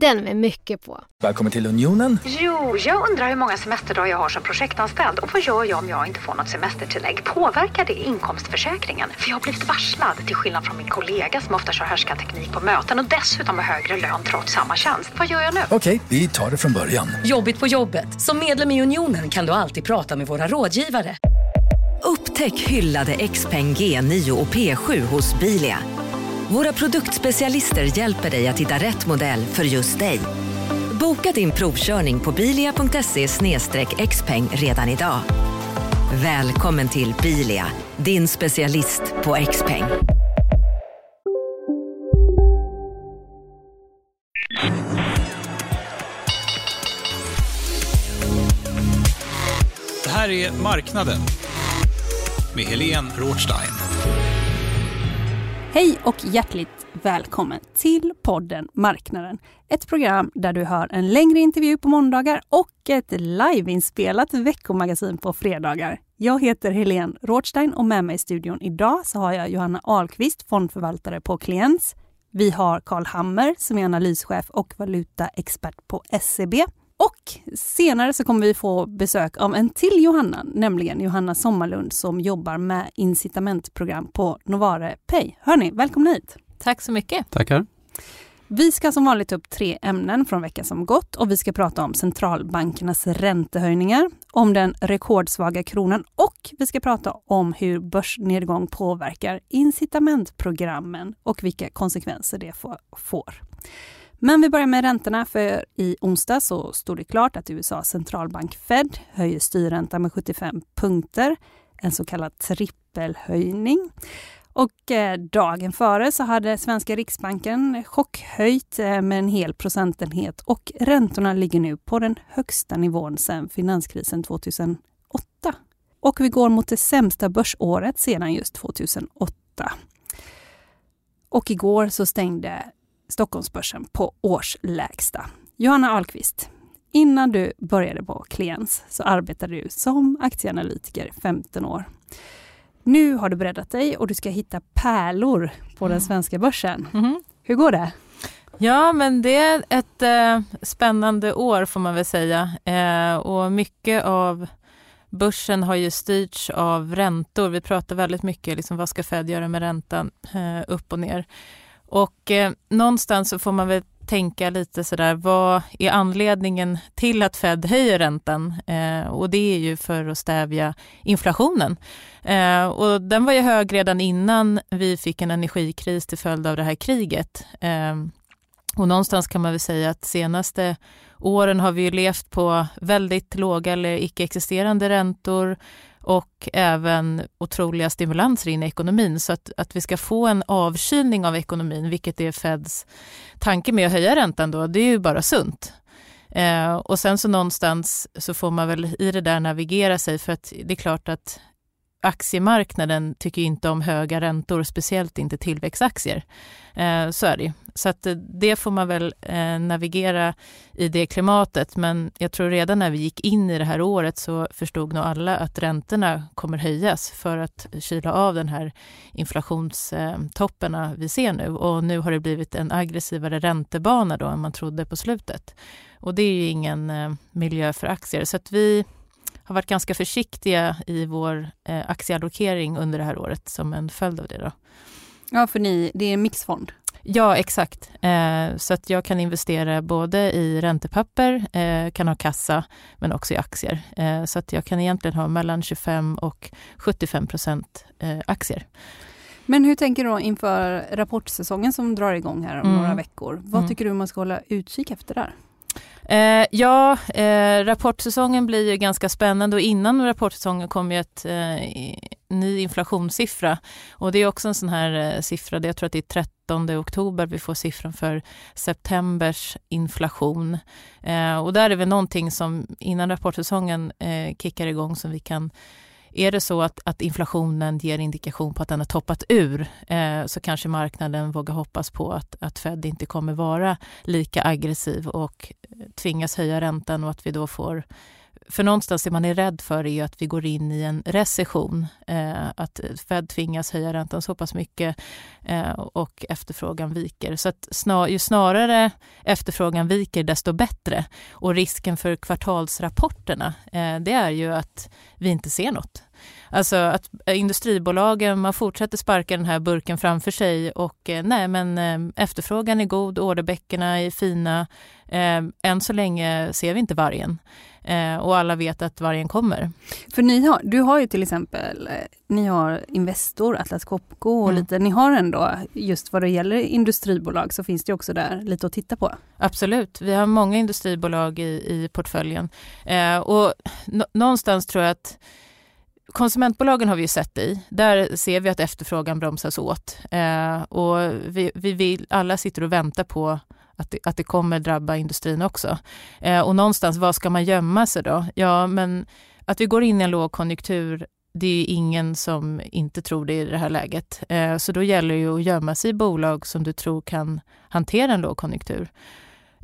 Den med mycket på. Välkommen till Unionen. Jo, jag undrar hur många semesterdagar jag har som projektanställd och vad gör jag om jag inte får något semestertillägg? Påverkar det inkomstförsäkringen? För jag har blivit varslad, till skillnad från min kollega som ofta kör härskarteknik på möten och dessutom har högre lön trots samma tjänst. Vad gör jag nu? Okej, vi tar det från början. Jobbigt på jobbet. Som medlem i Unionen kan du alltid prata med våra rådgivare. Upptäck hyllade XPeng G9 och P7 hos Bilia. Våra produktspecialister hjälper dig att hitta rätt modell för just dig. Boka din provkörning på bilia.se xpeng redan idag. Välkommen till Bilia, din specialist på XPeng. Det här är Marknaden med Helene Rothstein. Hej och hjärtligt välkommen till podden Marknaden. Ett program där du hör en längre intervju på måndagar och ett liveinspelat veckomagasin på fredagar. Jag heter Helene Rothstein och med mig i studion idag så har jag Johanna Ahlqvist, fondförvaltare på Kliens. Vi har Carl Hammer som är analyschef och valutaexpert på SEB. Och senare så kommer vi få besök av en till Johanna, nämligen Johanna Sommarlund som jobbar med incitamentprogram på Novare Pay. Hörni, välkomna hit! Tack så mycket. Tackar. Vi ska som vanligt ta upp tre ämnen från veckan som gått och vi ska prata om centralbankernas räntehöjningar, om den rekordsvaga kronan och vi ska prata om hur börsnedgång påverkar incitamentprogrammen och vilka konsekvenser det får. Men vi börjar med räntorna för i onsdag så stod det klart att USAs centralbank Fed höjer styrräntan med 75 punkter, en så kallad trippelhöjning. Och eh, dagen före så hade svenska riksbanken chockhöjt eh, med en hel procentenhet och räntorna ligger nu på den högsta nivån sedan finanskrisen 2008. Och vi går mot det sämsta börsåret sedan just 2008. Och igår så stängde Stockholmsbörsen på årslägsta. Johanna Ahlqvist, innan du började på Kliens så arbetade du som aktieanalytiker 15 år. Nu har du breddat dig och du ska hitta pärlor på den svenska börsen. Mm. Hur går det? Ja, men det är ett eh, spännande år får man väl säga. Eh, och mycket av börsen har ju styrts av räntor. Vi pratar väldigt mycket liksom, vad ska Fed göra med räntan eh, upp och ner. Och eh, någonstans så får man väl tänka lite sådär, vad är anledningen till att Fed höjer räntan? Eh, och det är ju för att stävja inflationen. Eh, och den var ju hög redan innan vi fick en energikris till följd av det här kriget. Eh, och någonstans kan man väl säga att senaste åren har vi ju levt på väldigt låga eller icke-existerande räntor och även otroliga stimulanser in i ekonomin. Så att, att vi ska få en avkylning av ekonomin, vilket är Feds tanke med att höja räntan då, det är ju bara sunt. Eh, och sen så någonstans så får man väl i det där navigera sig för att det är klart att aktiemarknaden tycker inte om höga räntor, speciellt inte tillväxtaktier. Eh, så är det Så att eh, det får man väl eh, navigera i det klimatet. Men jag tror redan när vi gick in i det här året så förstod nog alla att räntorna kommer höjas för att kyla av den här inflationstopparna eh, vi ser nu. Och nu har det blivit en aggressivare räntebana då än man trodde på slutet. Och det är ju ingen eh, miljö för aktier. Så att vi har varit ganska försiktiga i vår eh, aktieallokering under det här året som en följd av det. Då. Ja, för ni, det är en mixfond? Ja, exakt. Eh, så att jag kan investera både i räntepapper, eh, kan ha kassa, men också i aktier. Eh, så att jag kan egentligen ha mellan 25 och 75 procent eh, aktier. Men hur tänker du då inför rapportsäsongen som drar igång här om mm. några veckor? Vad mm. tycker du man ska hålla utkik efter där? Eh, ja, eh, rapportsäsongen blir ju ganska spännande och innan rapportsäsongen kommer ju ett eh, ny inflationssiffra. Och det är också en sån här eh, siffra, jag tror att det är 13 oktober vi får siffran för septembers inflation. Eh, och där är det någonting som innan rapportsäsongen eh, kickar igång som vi kan är det så att, att inflationen ger indikation på att den har toppat ur eh, så kanske marknaden vågar hoppas på att, att Fed inte kommer vara lika aggressiv och eh, tvingas höja räntan och att vi då får för någonstans det man är rädd för är att vi går in i en recession. Eh, att Fed tvingas höja räntan så pass mycket eh, och efterfrågan viker. Så att snar, ju snarare efterfrågan viker desto bättre. Och risken för kvartalsrapporterna eh, det är ju att vi inte ser något. Alltså att industribolagen, man fortsätter sparka den här burken framför sig och eh, nej men eh, efterfrågan är god, orderböckerna är fina. Eh, än så länge ser vi inte vargen och alla vet att vargen kommer. För ni har, du har ju till exempel, ni har Investor, Atlas Copco och mm. lite, ni har ändå just vad det gäller industribolag så finns det också där lite att titta på. Absolut, vi har många industribolag i, i portföljen och någonstans tror jag att konsumentbolagen har vi ju sett i. Där ser vi att efterfrågan bromsas åt. Eh, och vi, vi vill, alla sitter och väntar på att det, att det kommer drabba industrin också. Eh, och någonstans, vad ska man gömma sig då? Ja, men att vi går in i en lågkonjunktur det är ingen som inte tror det i det här läget. Eh, så då gäller det att gömma sig i bolag som du tror kan hantera en lågkonjunktur.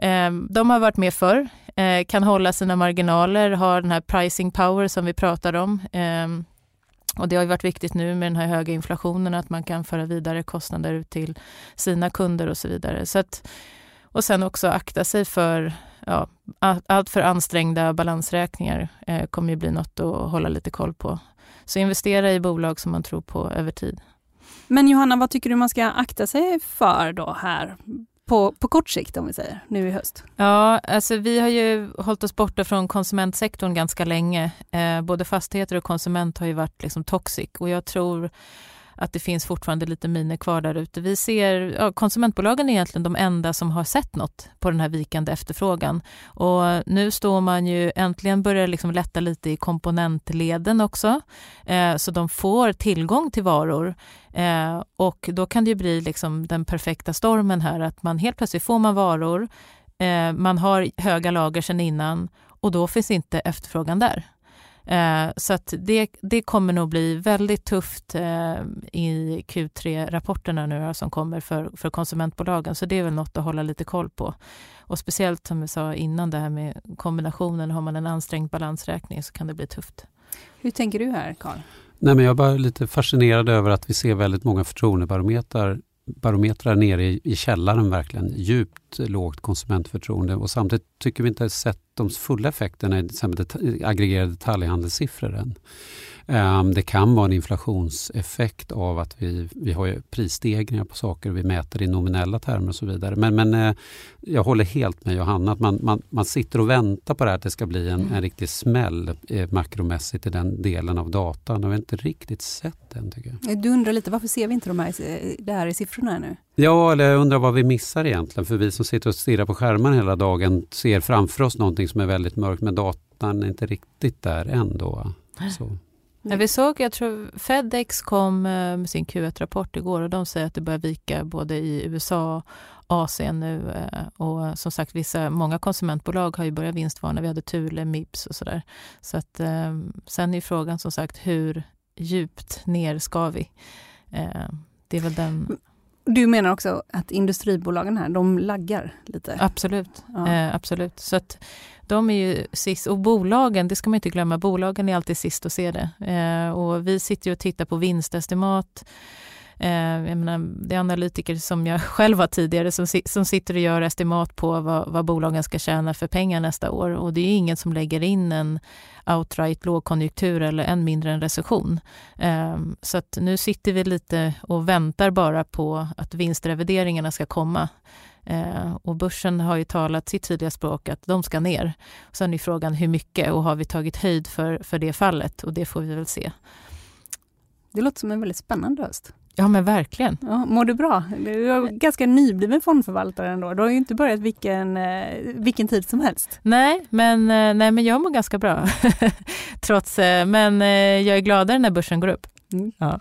Eh, de har varit med förr, eh, kan hålla sina marginaler, har den här pricing power som vi pratar om. Eh, och det har varit viktigt nu med den här höga inflationen att man kan föra vidare kostnader ut till sina kunder och så vidare. Så att, och sen också akta sig för ja, allt för ansträngda balansräkningar eh, kommer ju bli något att hålla lite koll på. Så investera i bolag som man tror på över tid. Men Johanna, vad tycker du man ska akta sig för då här på, på kort sikt om vi säger, nu i höst? Ja, alltså vi har ju hållit oss borta från konsumentsektorn ganska länge. Eh, både fastigheter och konsument har ju varit liksom toxic och jag tror att det finns fortfarande lite miner kvar där ute. Vi ser, ja, konsumentbolagen är egentligen de enda som har sett något på den här vikande efterfrågan. Och nu står man ju, äntligen börjar liksom lätta lite i komponentleden också, eh, så de får tillgång till varor. Eh, och då kan det ju bli liksom den perfekta stormen här, att man helt plötsligt får man varor, eh, man har höga lager sedan innan och då finns inte efterfrågan där. Eh, så att det, det kommer nog bli väldigt tufft eh, i Q3-rapporterna nu som kommer för, för konsumentbolagen. Så det är väl något att hålla lite koll på. Och speciellt som vi sa innan det här med kombinationen, har man en ansträngd balansräkning så kan det bli tufft. Hur tänker du här, Carl? Nej, men jag är bara lite fascinerad över att vi ser väldigt många förtroendebarometrar barometrar nere i, i källaren verkligen. Djupt lågt konsumentförtroende och samtidigt tycker vi inte sett de fulla effekterna i till exempel det, aggregerade detaljhandelssiffror än. Um, det kan vara en inflationseffekt av att vi, vi har prisstegringar på saker och vi mäter i nominella termer och så vidare. Men, men uh, jag håller helt med Johanna att man, man, man sitter och väntar på det här att det ska bli en, en riktig smäll eh, makromässigt i den delen av datan och vi har inte riktigt sett den tycker jag. Du undrar lite varför ser vi inte de här, det här i siffrorna nu? Ja, eller jag undrar vad vi missar egentligen. För vi som sitter och stirrar på skärmen hela dagen ser framför oss någonting som är väldigt mörkt men datan är inte riktigt där ändå. Så. Ja, vi såg, jag tror Fedex kom eh, med sin Q1-rapport igår och de säger att det börjar vika både i USA Asien nu. Eh, och som sagt, vissa, många konsumentbolag har ju börjat vinstvarna. Vi hade Thule, Mips och sådär. Så att, eh, sen är frågan som sagt, hur djupt ner ska vi? Det är väl den... Du menar också att industribolagen här, de laggar lite? Absolut, ja. eh, absolut. Så att de är ju sist, och bolagen, det ska man inte glömma, bolagen är alltid sist att se det. Eh, och vi sitter ju och tittar på vinstestimat. Eh, jag menar, det är analytiker som jag själv var tidigare som, som sitter och gör estimat på vad, vad bolagen ska tjäna för pengar nästa år. Och det är ingen som lägger in en outright lågkonjunktur eller än mindre en recession. Eh, så att nu sitter vi lite och väntar bara på att vinstrevideringarna ska komma. Eh, och börsen har ju talat sitt tydliga språk att de ska ner. Sen är frågan hur mycket och har vi tagit höjd för, för det fallet och det får vi väl se. Det låter som en väldigt spännande höst. Ja men verkligen. Ja, mår du bra? Du är ganska nybliven fondförvaltare ändå. Du har ju inte börjat vilken, eh, vilken tid som helst. Nej men, eh, nej, men jag mår ganska bra. Trots, eh, men jag är gladare när börsen går upp. Mm. Ja.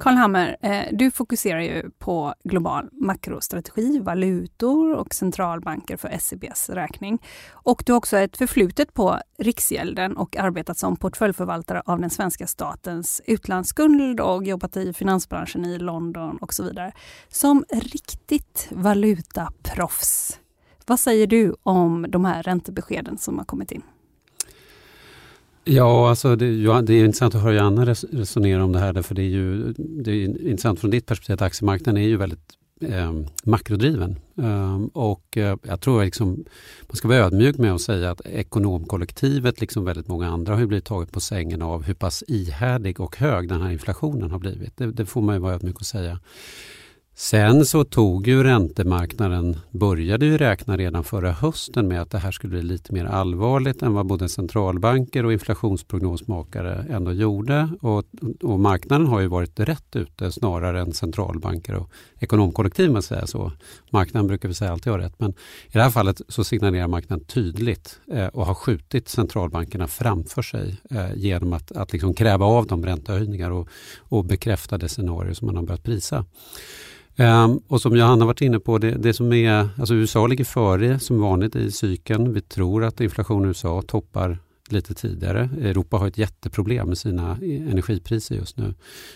Karl Hammer, eh, du fokuserar ju på global makrostrategi, valutor och centralbanker för SEBs räkning. Och du har också ett förflutet på Riksgälden och arbetat som portföljförvaltare av den svenska statens utlandsskuld och jobbat i finansbranschen i London och så vidare. Som riktigt valutaproffs, vad säger du om de här räntebeskeden som har kommit in? Ja, alltså det, det är intressant att höra Johanna resonera om det här. För det är ju det är intressant från ditt perspektiv att aktiemarknaden är ju väldigt eh, makrodriven. Eh, och eh, jag tror liksom, man ska vara ödmjuk med att säga att ekonomkollektivet, liksom väldigt många andra, har blivit taget på sängen av hur pass ihärdig och hög den här inflationen har blivit. Det, det får man ju vara ödmjuk och säga. Sen så tog ju räntemarknaden, började ju räkna redan förra hösten med att det här skulle bli lite mer allvarligt än vad både centralbanker och inflationsprognosmakare ändå gjorde. Och, och marknaden har ju varit rätt ute snarare än centralbanker och ekonomkollektiv man säger så. Marknaden brukar vi säga alltid ha rätt men i det här fallet så signalerar marknaden tydligt eh, och har skjutit centralbankerna framför sig eh, genom att, att liksom kräva av dem räntehöjningar och, och bekräfta det scenario som man har börjat prisa. Um, och som Johanna varit inne på, det, det, som är, alltså USA ligger före som vanligt i cykeln. Vi tror att inflationen i USA toppar lite tidigare. Europa har ett jätteproblem med sina e, energipriser just nu.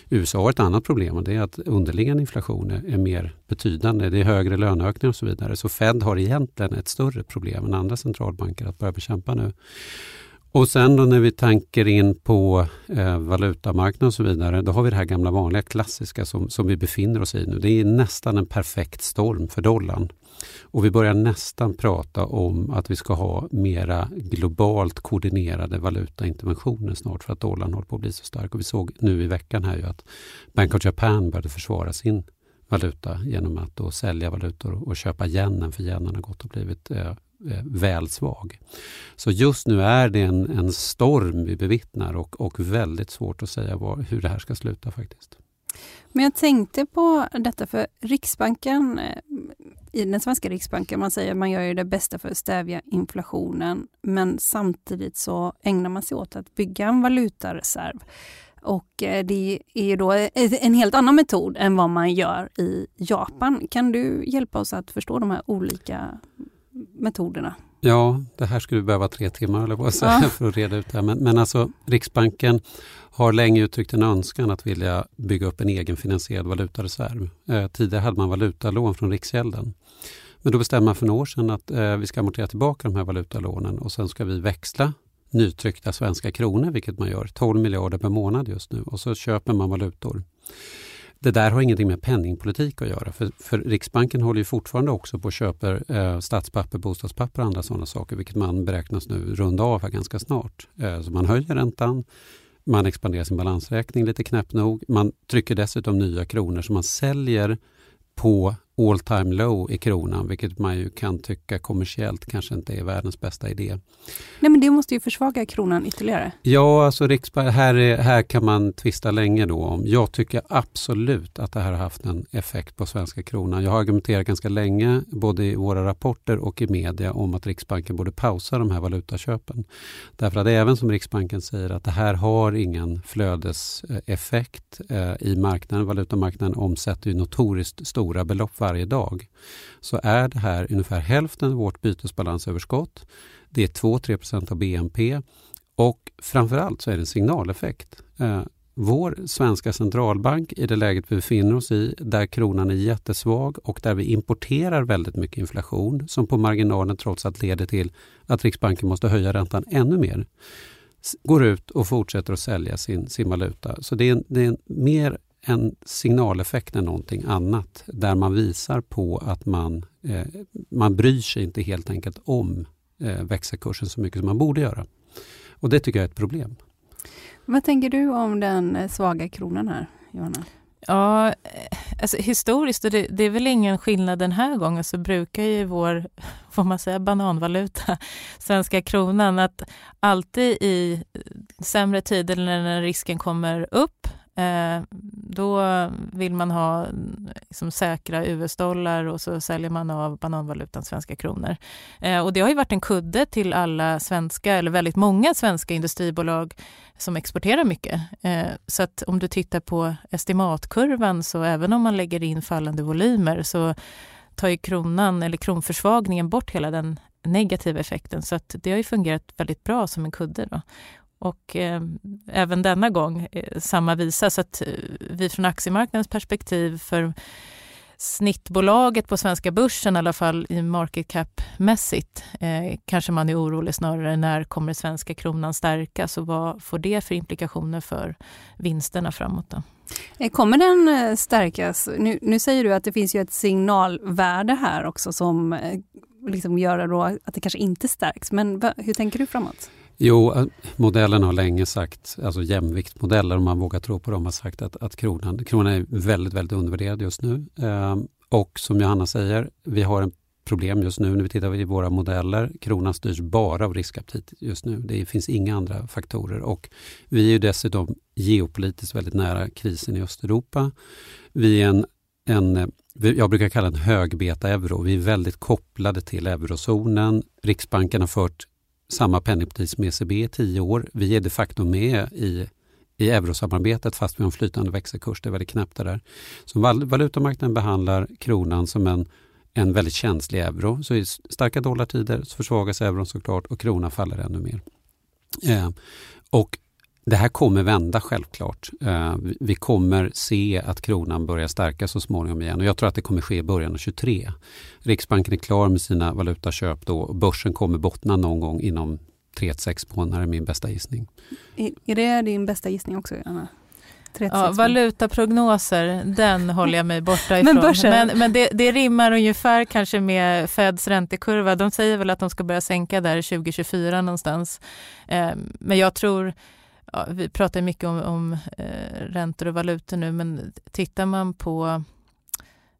USA har ett annat problem och det är att underliggande inflation är mer betydande. Det är högre löneökningar och så vidare. Så Fed har egentligen ett större problem än andra centralbanker att börja bekämpa nu. Och sen då när vi tänker in på eh, valutamarknaden och så vidare, då har vi det här gamla vanliga klassiska som, som vi befinner oss i nu. Det är nästan en perfekt storm för dollarn. Och vi börjar nästan prata om att vi ska ha mera globalt koordinerade valutainterventioner snart för att dollarn håller på att bli så stark. Och vi såg nu i veckan här ju att Bank of Japan började försvara sin valuta genom att då sälja valutor och köpa yenen, för yenen har gått och blivit Eh, Eh, väl svag. Så just nu är det en, en storm vi bevittnar och, och väldigt svårt att säga var, hur det här ska sluta faktiskt. Men jag tänkte på detta för Riksbanken, eh, i den svenska Riksbanken, man säger att man gör ju det bästa för att stävja inflationen, men samtidigt så ägnar man sig åt att bygga en valutareserv. Och eh, det är då en helt annan metod än vad man gör i Japan. Kan du hjälpa oss att förstå de här olika metoderna? Ja, det här skulle behöva tre timmar eller på säga, ja. för att reda ut det här. Men, men alltså Riksbanken har länge uttryckt en önskan att vilja bygga upp en egenfinansierad valutareserv. Eh, tidigare hade man valutalån från Riksgälden. Men då bestämde man för några år sedan att eh, vi ska amortera tillbaka de här valutalånen och sen ska vi växla nytryckta svenska kronor, vilket man gör, 12 miljarder per månad just nu och så köper man valutor. Det där har ingenting med penningpolitik att göra. För, för Riksbanken håller ju fortfarande också på att köpa eh, statspapper, bostadspapper och andra sådana saker, vilket man beräknas nu runda av här ganska snart. Eh, så man höjer räntan, man expanderar sin balansräkning lite knäppt nog. Man trycker dessutom nya kronor som man säljer på all time low i kronan, vilket man ju kan tycka kommersiellt kanske inte är världens bästa idé. Nej, men det måste ju försvaga kronan ytterligare. Ja, alltså Riksbank, här, är, här kan man tvista länge då om. Jag tycker absolut att det här har haft en effekt på svenska kronan. Jag har argumenterat ganska länge, både i våra rapporter och i media, om att Riksbanken borde pausa de här valutaköpen. Därför att även som Riksbanken säger att det här har ingen flödeseffekt eh, i marknaden. Valutamarknaden omsätter ju notoriskt stora belopp varje dag så är det här ungefär hälften av vårt bytesbalansöverskott. Det är 2-3% av BNP och framförallt så är det en signaleffekt. Eh, vår svenska centralbank i det läget vi befinner oss i, där kronan är jättesvag och där vi importerar väldigt mycket inflation som på marginalen trots allt leder till att Riksbanken måste höja räntan ännu mer går ut och fortsätter att sälja sin, sin valuta. Så det är, det är mer en signaleffekt än någonting annat där man visar på att man, eh, man bryr sig inte helt enkelt om eh, växelkursen så mycket som man borde göra. Och det tycker jag är ett problem. Vad tänker du om den eh, svaga kronan här, Johanna? Ja, eh, alltså historiskt, och det, det, är väl ingen skillnad den här gången, så brukar ju vår, får man säga, bananvaluta, svenska kronan, att alltid i sämre tider när risken kommer upp, Eh, Eh, då vill man ha liksom, säkra US-dollar och så säljer man av bananvalutan svenska kronor. Eh, och det har ju varit en kudde till alla svenska, eller väldigt många svenska industribolag som exporterar mycket. Eh, så att om du tittar på estimatkurvan så även om man lägger in fallande volymer så tar ju kronan eller kronförsvagningen bort hela den negativa effekten. Så att det har ju fungerat väldigt bra som en kudde. Då. Och eh, även denna gång eh, samma visa. Så att eh, vi från aktiemarknadens perspektiv för snittbolaget på svenska börsen, i alla fall i market cap-mässigt, eh, kanske man är orolig snarare när kommer svenska kronan stärkas och vad får det för implikationer för vinsterna framåt? Då? Eh, kommer den eh, stärkas? Nu, nu säger du att det finns ju ett signalvärde här också som liksom gör då att det kanske inte stärks. Men hur tänker du framåt? Jo, eh, modellen har länge sagt, alltså jämviktmodeller om man vågar tro på dem, har sagt att, att kronan, kronan är väldigt, väldigt undervärderad just nu. Eh, och som Johanna säger, vi har en problem just nu när vi tittar i våra modeller. Kronan styrs bara av riskaptit just nu. Det finns inga andra faktorer och vi är dessutom geopolitiskt väldigt nära krisen i Östeuropa. Vi är en, en eh, jag brukar kalla det en högbeta-euro. Vi är väldigt kopplade till eurozonen. Riksbanken har fört samma penningpris som ECB i tio år. Vi är de facto med i, i eurosamarbetet fast vi har en flytande växelkurs. Det är väldigt knäppt det där. Så valutamarknaden behandlar kronan som en, en väldigt känslig euro. Så i starka dollartider så försvagas euron såklart och kronan faller ännu mer. Eh, och det här kommer vända självklart. Eh, vi kommer se att kronan börjar stärkas så småningom igen och jag tror att det kommer ske i början av 23. Riksbanken är klar med sina valutaköp då och börsen kommer bottna någon gång inom 3-6 månader är min bästa gissning. Är det din bästa gissning också, Anna? Ja, valutaprognoser, den håller jag mig borta ifrån. men men, men det, det rimmar ungefär kanske med Feds räntekurva. De säger väl att de ska börja sänka där 2024 någonstans. Eh, men jag tror vi pratar mycket om, om eh, räntor och valutor nu, men tittar man på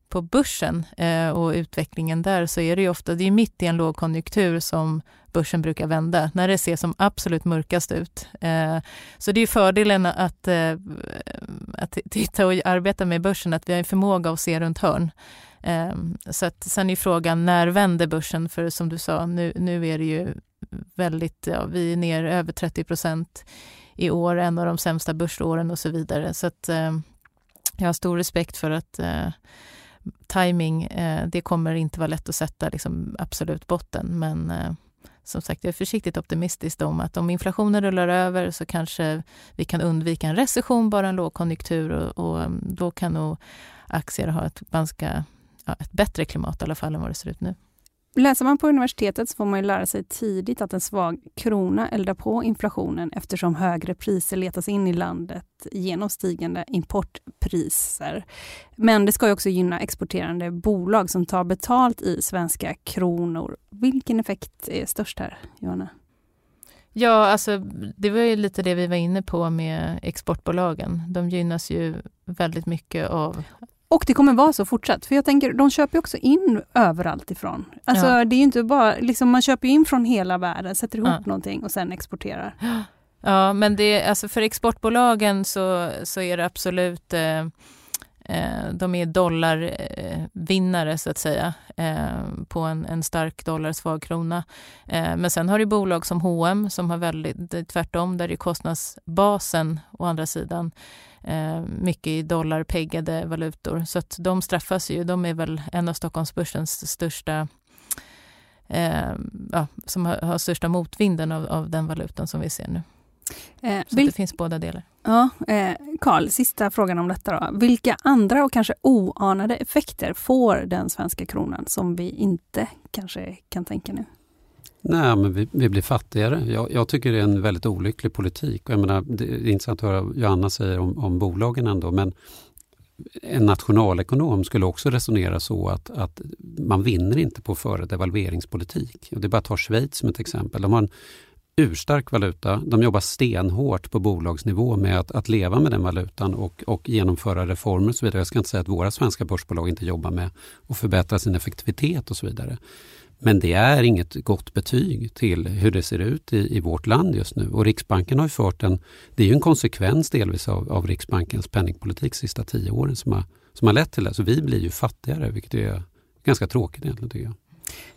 på börsen eh, och utvecklingen där så är det ju ofta, det är mitt i en lågkonjunktur som börsen brukar vända, när det ser som absolut mörkast ut. Eh, så det är fördelen att, eh, att titta och arbeta med börsen, att vi har en förmåga att se runt hörn. Eh, så att, sen är frågan, när vänder börsen? För som du sa, nu, nu är det ju väldigt, ja, vi är ner över 30 procent i år, en av de sämsta börsåren och så vidare. Så att eh, jag har stor respekt för att eh, timing, eh, det kommer inte vara lätt att sätta liksom, absolut botten, men eh, som sagt, jag är försiktigt optimistisk om att om inflationen rullar över så kanske vi kan undvika en recession, bara en lågkonjunktur och, och mm, då kan nog aktier ha ett ganska ja, ett bättre klimat i alla fall än vad det ser ut nu. Läser man på universitetet så får man lära sig tidigt att en svag krona eldar på inflationen eftersom högre priser letas in i landet genom stigande importpriser. Men det ska också gynna exporterande bolag som tar betalt i svenska kronor. Vilken effekt är störst här, Johanna? Ja, alltså det var ju lite det vi var inne på med exportbolagen. De gynnas ju väldigt mycket av och det kommer vara så fortsatt. För jag tänker, de köper också in överallt ifrån. Alltså ja. det är inte bara, liksom man köper in från hela världen, sätter ihop ja. någonting och sen exporterar. Ja, men det, alltså för exportbolagen så, så är det absolut eh, eh, Eh, de är dollarvinnare eh, så att säga eh, på en, en stark dollar, svag krona. Eh, men sen har du bolag som H&M som har väldigt tvärtom, där är kostnadsbasen å andra sidan eh, mycket i dollarpeggade valutor. Så att de straffas ju. De är väl en av Stockholmsbörsens största eh, ja, som har, har största motvinden av, av den valutan som vi ser nu. Eh, så det finns båda delar. Ja, Karl, eh, sista frågan om detta. Då. Vilka andra och kanske oanade effekter får den svenska kronan som vi inte kanske kan tänka nu? Nej, men vi, vi blir fattigare. Jag, jag, tycker det är en väldigt olycklig politik. Jag menar, det är intressant att höra Johanna säger om, om bolagen ändå, men en nationalekonom skulle också resonera så att, att man vinner inte på före devalveringspolitik. Det är bara att ta Schweiz som ett exempel. De har en urstark valuta. De jobbar stenhårt på bolagsnivå med att, att leva med den valutan och, och genomföra reformer och så vidare. Jag ska inte säga att våra svenska börsbolag inte jobbar med att förbättra sin effektivitet och så vidare. Men det är inget gott betyg till hur det ser ut i, i vårt land just nu. Och Riksbanken har fört en, det är ju en konsekvens delvis av, av Riksbankens penningpolitik de sista tio åren som har, som har lett till det. Så vi blir ju fattigare, vilket är ganska tråkigt egentligen tycker jag.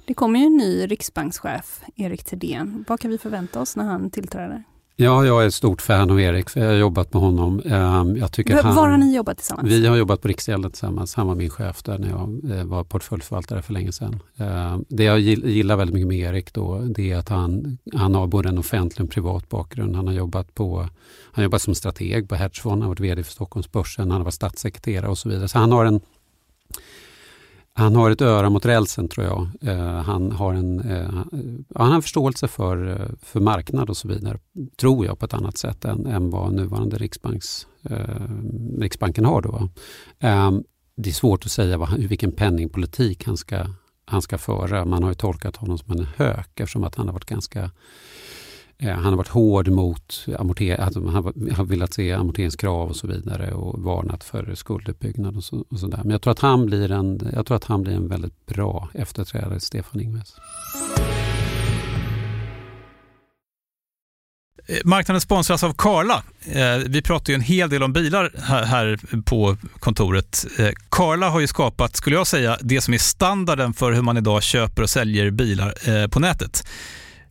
Det kommer ju en ny riksbankschef, Erik Thedéen. Vad kan vi förvänta oss när han tillträder? Ja, jag är ett stort fan av Erik, för jag har jobbat med honom. Ehm, jag tycker han, var har ni jobbat tillsammans? Vi har jobbat på Riksgälden tillsammans. Han var min chef där när jag eh, var portföljförvaltare för länge sedan. Ehm, det jag gillar väldigt mycket med Erik då, det är att han, han har både en offentlig och en privat bakgrund. Han har jobbat, på, han jobbat som strateg på hedgefond, han har varit VD för Stockholmsbörsen, han har varit statssekreterare och så vidare. Så han har en han har ett öra mot rälsen tror jag. Eh, han, har en, eh, han har en förståelse för, eh, för marknad och så vidare, tror jag, på ett annat sätt än, än vad nuvarande Riksbanks, eh, Riksbanken har. Då. Ehm, det är svårt att säga vad, vilken penningpolitik han ska, han ska föra. Man har ju tolkat honom som en hök eftersom att han har varit ganska Eh, han har varit hård mot amorter alltså han har velat se amorteringskrav och så vidare och varnat för skulduppbyggnad och, så, och. Men jag tror, att han blir en, jag tror att han blir en väldigt bra efterträdare, Stefan Ingves. Eh, marknaden sponsras av Karla. Eh, vi pratar ju en hel del om bilar här på kontoret. Karla har ju skapat, skulle jag säga, det som är standarden för hur man idag köper och säljer bilar på nätet.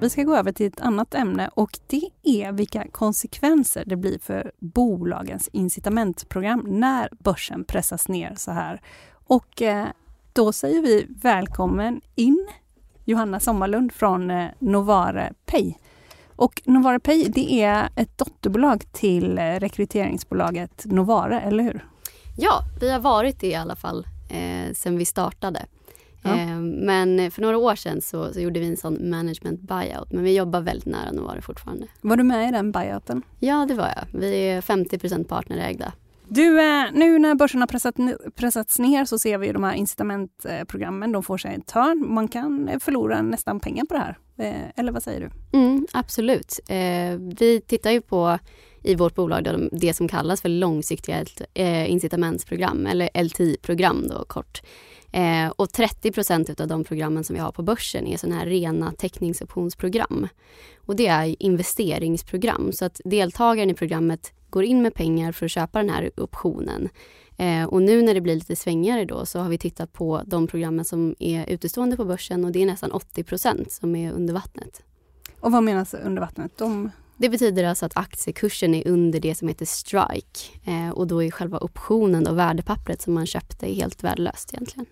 Vi ska gå över till ett annat ämne och det är vilka konsekvenser det blir för bolagens incitamentprogram när börsen pressas ner så här. Och eh, då säger vi välkommen in Johanna Sommarlund från eh, Novare Pay. Och Novare Pay det är ett dotterbolag till eh, rekryteringsbolaget Novare, eller hur? Ja, vi har varit det i alla fall eh, sen vi startade. Ja. Eh, men för några år sedan så, så gjorde vi en sån management buyout. Men vi jobbar väldigt nära Novare fortfarande. Var du med i den buyouten? Ja, det var jag. Vi är 50 partnerägda. Du, eh, nu när börsen har pressat, pressats ner så ser vi de här incitamentprogrammen, de får sig en törn. Man kan eh, förlora nästan pengar på det här. Eller vad säger du? Mm, absolut. Vi tittar ju på i vårt bolag det som kallas för långsiktiga incitamentsprogram eller LTI-program då kort. Eh, och 30% av de programmen som vi har på börsen är sådana här rena teckningsoptionsprogram. Och det är investeringsprogram så att deltagaren i programmet går in med pengar för att köpa den här optionen. Eh, och nu när det blir lite svängigare då så har vi tittat på de programmen som är utestående på börsen och det är nästan 80% som är under vattnet. Och vad menas under vattnet? De... Det betyder alltså att aktiekursen är under det som heter strike eh, och då är själva optionen och värdepappret som man köpte helt värdelöst egentligen.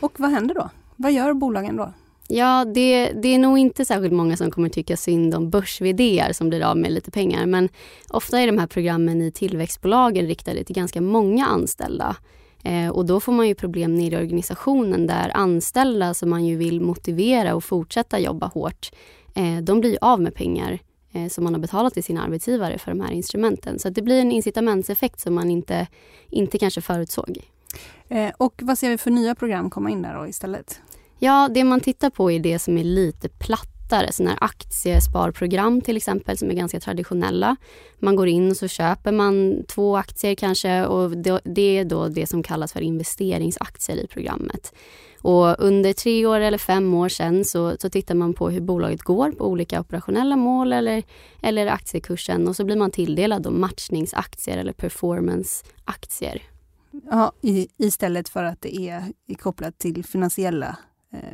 Och vad händer då? Vad gör bolagen då? Ja, det, det är nog inte särskilt många som kommer tycka synd om börs som blir av med lite pengar. Men ofta är de här programmen i tillväxtbolagen riktade till ganska många anställda. Eh, och då får man ju problem nere i organisationen där anställda som man ju vill motivera och fortsätta jobba hårt, eh, de blir av med pengar eh, som man har betalat till sina arbetsgivare för de här instrumenten. Så att det blir en incitamentseffekt som man inte, inte kanske förutsåg. Eh, och vad ser vi för nya program komma in där då istället? Ja, det man tittar på är det som är lite plattare. Sådana här aktiesparprogram till exempel som är ganska traditionella. Man går in och så köper man två aktier kanske och det det är då det som kallas för investeringsaktier i programmet. Och under tre år eller fem år sedan så, så tittar man på hur bolaget går på olika operationella mål eller, eller aktiekursen och så blir man tilldelad då matchningsaktier eller performanceaktier. Ja, i, istället för att det är kopplat till finansiella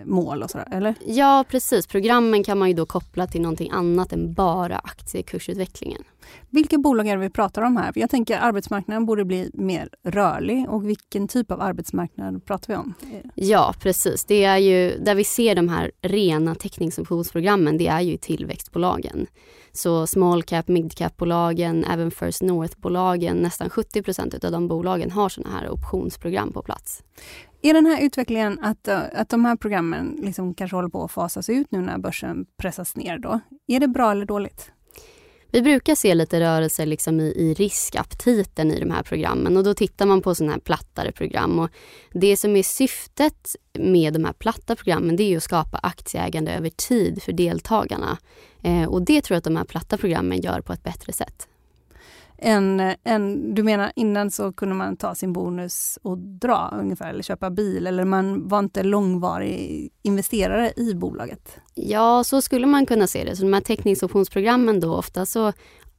mål och sådär, eller? Ja, precis. Programmen kan man ju då koppla till någonting annat än bara aktiekursutvecklingen. Vilka bolag är det vi pratar om här? Jag tänker arbetsmarknaden borde bli mer rörlig och vilken typ av arbetsmarknad pratar vi om? Ja, precis. Det är ju där vi ser de här rena teckningsoptionsprogrammen, det är ju tillväxtbolagen. Så small cap, mid cap-bolagen, även First North-bolagen, nästan 70% av de bolagen har sådana här optionsprogram på plats. Är den här utvecklingen att, eh, att de här programmen liksom kanske håller på att fasas ut nu när börsen pressas ner då? Är det bra eller dåligt? Vi brukar se lite rörelse liksom i, i riskaptiten i de här programmen och då tittar man på sådana här plattare program. Och det som är syftet med de här platta programmen det är ju att skapa aktieägande över tid för deltagarna. Eh, och det tror jag att de här platta programmen gör på ett bättre sätt. En, en, du menar innan så kunde man ta sin bonus och dra ungefär eller köpa bil eller man var inte långvarig investerare i bolaget? Ja, så skulle man kunna se det. Så de här teckningsoptionsprogrammen då, ofta så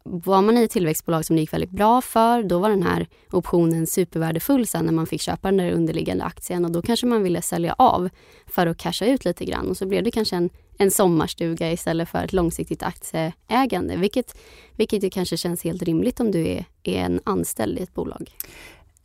var man i ett tillväxtbolag som det gick väldigt bra för, då var den här optionen supervärdefull sen när man fick köpa den där underliggande aktien och då kanske man ville sälja av för att casha ut lite grann och så blev det kanske en, en sommarstuga istället för ett långsiktigt aktieägande, vilket, vilket ju kanske känns helt rimligt om du är, är en anställd i ett bolag.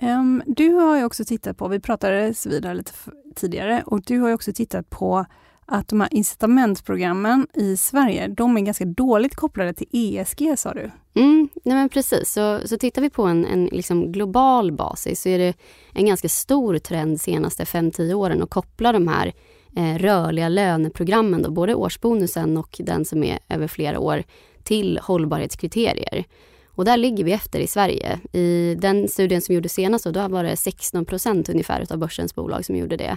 Um, du har ju också tittat på, vi pratade vidare lite tidigare, och du har ju också tittat på att de här incitamentsprogrammen i Sverige, de är ganska dåligt kopplade till ESG sa du. Mm, nej men precis. Så, så tittar vi på en, en liksom global basis så är det en ganska stor trend de senaste 5-10 åren att koppla de här Eh, rörliga löneprogrammen, då, både årsbonusen och den som är över flera år, till hållbarhetskriterier. Och där ligger vi efter i Sverige. I den studien som gjordes senast, då, då var det 16 procent ungefär av börsens bolag som gjorde det.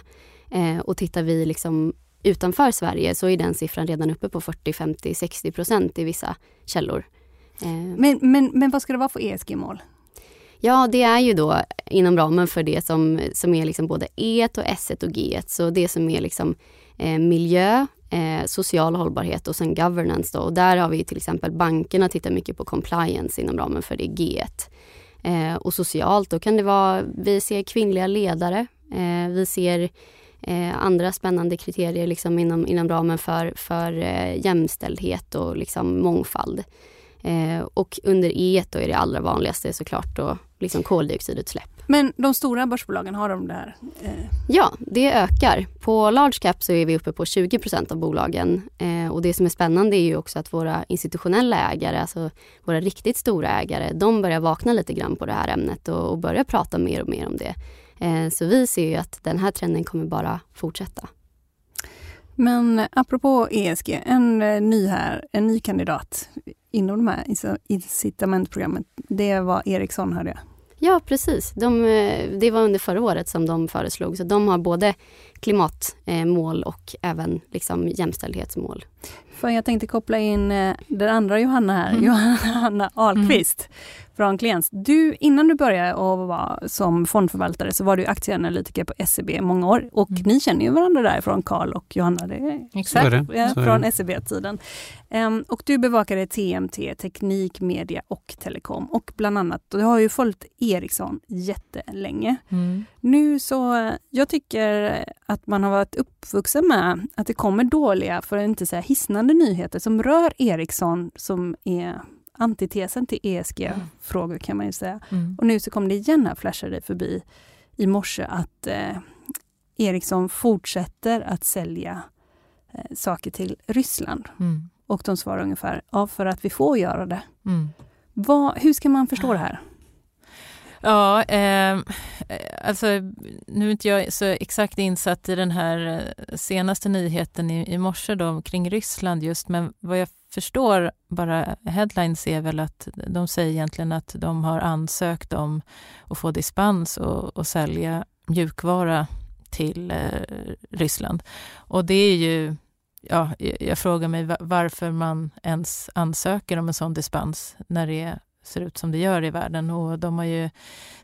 Eh, och tittar vi liksom utanför Sverige så är den siffran redan uppe på 40, 50, 60 procent i vissa källor. Eh, Men, men, men vad ska det vara för ESG-mål? Ja, det är ju då inom ramen för det som, som är liksom både E och S och G. Så det som är liksom eh, miljö, eh, social hållbarhet och sen governance. Då. Och där har vi till exempel bankerna tittar mycket på compliance inom ramen för det G. Eh, och socialt, då kan det vara, vi ser kvinnliga ledare. Eh, vi ser eh, andra spännande kriterier liksom inom, inom ramen för, för eh, jämställdhet och liksom mångfald. Eh, och under E då är det allra vanligaste såklart då liksom koldioxidutsläpp. Men de stora börsbolagen, har de det här? Eh... Ja, det ökar. På large cap så är vi uppe på 20% av bolagen. Eh, och det som är spännande är ju också att våra institutionella ägare, alltså våra riktigt stora ägare, de börjar vakna lite grann på det här ämnet och, och börjar prata mer och mer om det. Eh, så vi ser ju att den här trenden kommer bara fortsätta. Men apropå ESG, en eh, ny här, en ny kandidat inom de här incitamentprogrammen, det var Ericsson hörde jag. Ja, precis. De, eh, det var under förra året som de föreslog. Så de har både klimatmål och även liksom jämställdhetsmål. För jag tänkte koppla in eh, den andra Johanna här, mm. Johanna Ahlqvist mm. från Kliens. Du, innan du började och var som fondförvaltare så var du aktieanalytiker på SEB i många år och mm. ni känner ju varandra därifrån, Karl och Johanna. Det är Exakt. Det. Ja, från SEB-tiden. Um, och du bevakade TMT, teknik, media och telekom och bland annat, du har ju följt Ericsson jättelänge. Mm. Nu så, jag tycker att man har varit uppvuxen med att det kommer dåliga, för att inte säga hisnande nyheter som rör Ericsson som är antitesen till ESG-frågor kan man ju säga. Mm. Och nu så kom det igen här, flashade förbi i morse att eh, Ericsson fortsätter att sälja eh, saker till Ryssland. Mm. Och de svarar ungefär, ja för att vi får göra det. Mm. Vad, hur ska man förstå det här? Ja, ehm, eh, alltså nu är inte jag så exakt insatt i den här eh, senaste nyheten i, i morse då kring Ryssland just, men vad jag förstår, bara headlines är väl att de säger egentligen att de har ansökt om att få dispens och, och sälja mjukvara till eh, Ryssland. Och det är ju, ja, jag frågar mig varför man ens ansöker om en sån dispens när det är ser ut som det gör i världen. Och de har ju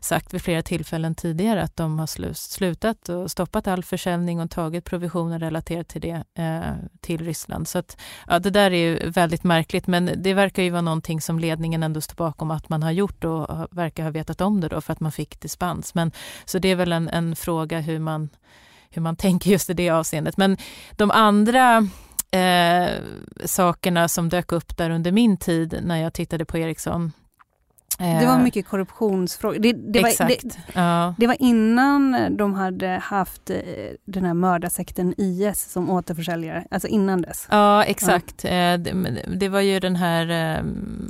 sagt vid flera tillfällen tidigare att de har slutat och stoppat all försäljning och tagit provisioner relaterat till det eh, till Ryssland. Så att, ja, det där är ju väldigt märkligt, men det verkar ju vara någonting som ledningen ändå står bakom att man har gjort och verkar ha vetat om det då för att man fick dispens. Men, så det är väl en, en fråga hur man, hur man tänker just i det avseendet. Men de andra eh, sakerna som dök upp där under min tid när jag tittade på Ericsson det var eh, mycket korruptionsfrågor. Det, det, var, det, ja. det, var innan de hade haft eh, den här mördarsekten IS som återförsäljare, alltså innan dess. Ja, exakt. Ja. Eh, det, var ju den här,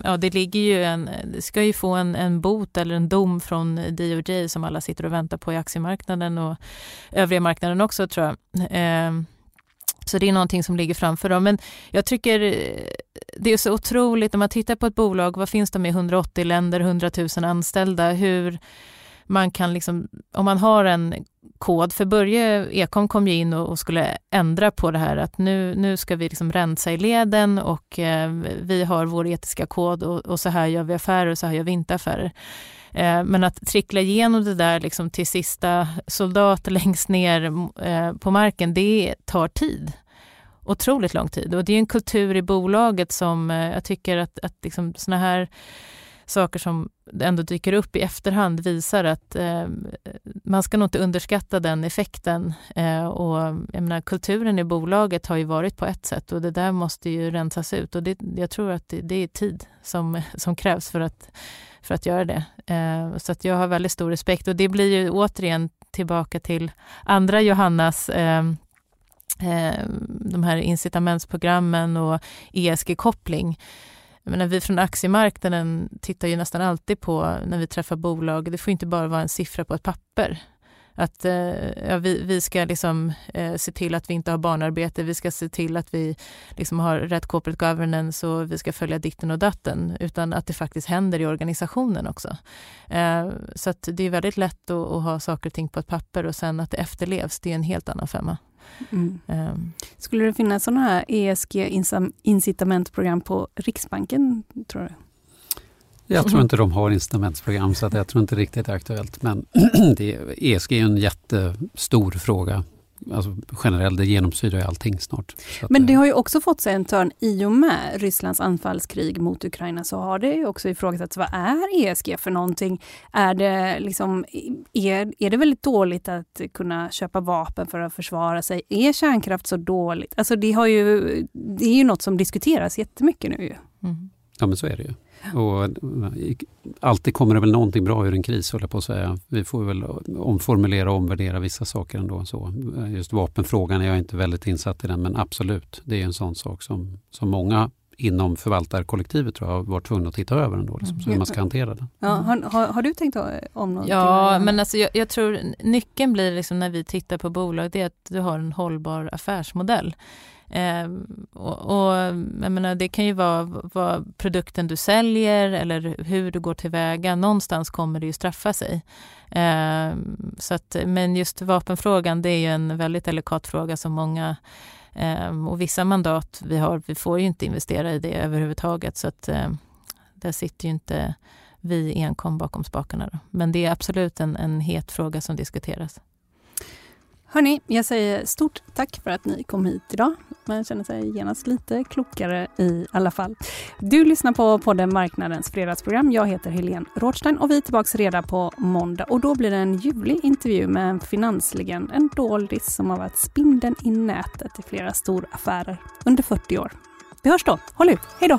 ja det ligger ju en, det ska ju få en, en bot eller en dom från DOJ som alla sitter och väntar på i aktiemarknaden och övriga marknaden också tror jag. Så det är någonting som ligger framför dem. Men jag tycker eh, det är så otroligt, om man tittar på ett bolag, vad finns de i 180 länder, 100 000 anställda, hur man kan liksom, om man har en kod, för Börje Ekholm kom ju in och, och, skulle ändra på det här att nu, nu ska vi liksom rensa i leden och eh, vi har vår etiska kod och, och, så här gör vi affärer och så här gör vi inte affärer. Eh, men att trickla igenom det där liksom till sista soldat längst ner eh, på marken, det tar tid. Otroligt lång tid. Och det är en kultur i bolaget som eh, jag tycker att, att liksom såna här saker som ändå dyker upp i efterhand visar att eh, man ska nog inte underskatta den effekten. Eh, och jag menar, kulturen i bolaget har ju varit på ett sätt och det där måste ju rensas ut. Och det, jag tror att det, det är tid som, som krävs för att för att göra det. Eh, så att jag har väldigt stor respekt och det blir ju återigen tillbaka till andra Johannas eh, eh de här incitamentsprogrammen och ESG-koppling menar, vi från aktiemarknaden tittar ju nästan alltid på när vi träffar bolag, det får inte bara vara en siffra på ett papper. Att eh, ja, vi, vi ska liksom, eh, se till att vi inte har barnarbete, vi ska se till att vi liksom har rätt corporate governance och vi ska följa ditten och datten, utan att det faktiskt händer i organisationen också. Eh, så att det är väldigt lätt att, att, ha saker och ting på ett papper och sen att det efterlevs, det är en helt annan femma. Mm. Um. Skulle det finnas sådana här ESG-incitamentprogram på Riksbanken, tror du? Jag tror inte de har incitamentsprogram så att jag tror inte riktigt det är aktuellt. Men det, ESG är en jättestor fråga alltså generellt, det genomsyrar ju allting snart. Men det har ju också fått sig en törn i och med Rysslands anfallskrig mot Ukraina så har det också ifrågasatts vad är ESG för någonting? Är det, liksom, är, är det väldigt dåligt att kunna köpa vapen för att försvara sig? Är kärnkraft så dåligt? Alltså det, har ju, det är ju något som diskuteras jättemycket nu. Ju. Mm. Ja men så är det ju. Och eh, alltid kommer det väl någonting bra ur en kris, håller på att säga. Vi får väl eh, omformulera och omvärdera vissa saker ändå. Så eh, just vapenfrågan är jag inte väldigt insatt i den, men absolut, det är en sån sak som, som många inom förvaltarkollektivet tror jag har varit tvungna att titta över ändå, liksom, så hur man ska hantera den. Ja, har, har, har, du tänkt om någonting? Ja, men alltså jag, jag, tror nyckeln blir liksom när vi tittar på bolag, det är att du har en hållbar affärsmodell. Eh, och, och, jag menar, det kan ju vara vad produkten du säljer eller hur du går tillväga. Någonstans kommer det ju straffa sig. Eh, så att, men just vapenfrågan, det är ju en väldigt delikat fråga som många eh, Ehm, och vissa mandat vi har, vi får ju inte investera i det överhuvudtaget. Så att ehm, där sitter ju inte vi enkom bakom spakarna. Då. Men det är absolut en, en het fråga som diskuteras. Hörni, jag säger stort tack för att ni kom hit idag. Man känner sig genast lite klokare i alla fall. Du lyssnar på podden Marknadens fredagsprogram. Jag heter Helene Rådstein och vi är tillbaka redan på måndag och då blir det en ljuvlig intervju med en finanslegend, en doldis som har varit spindeln i nätet i flera storaffärer under 40 år. Vi hörs då. Håll ut. Hej då!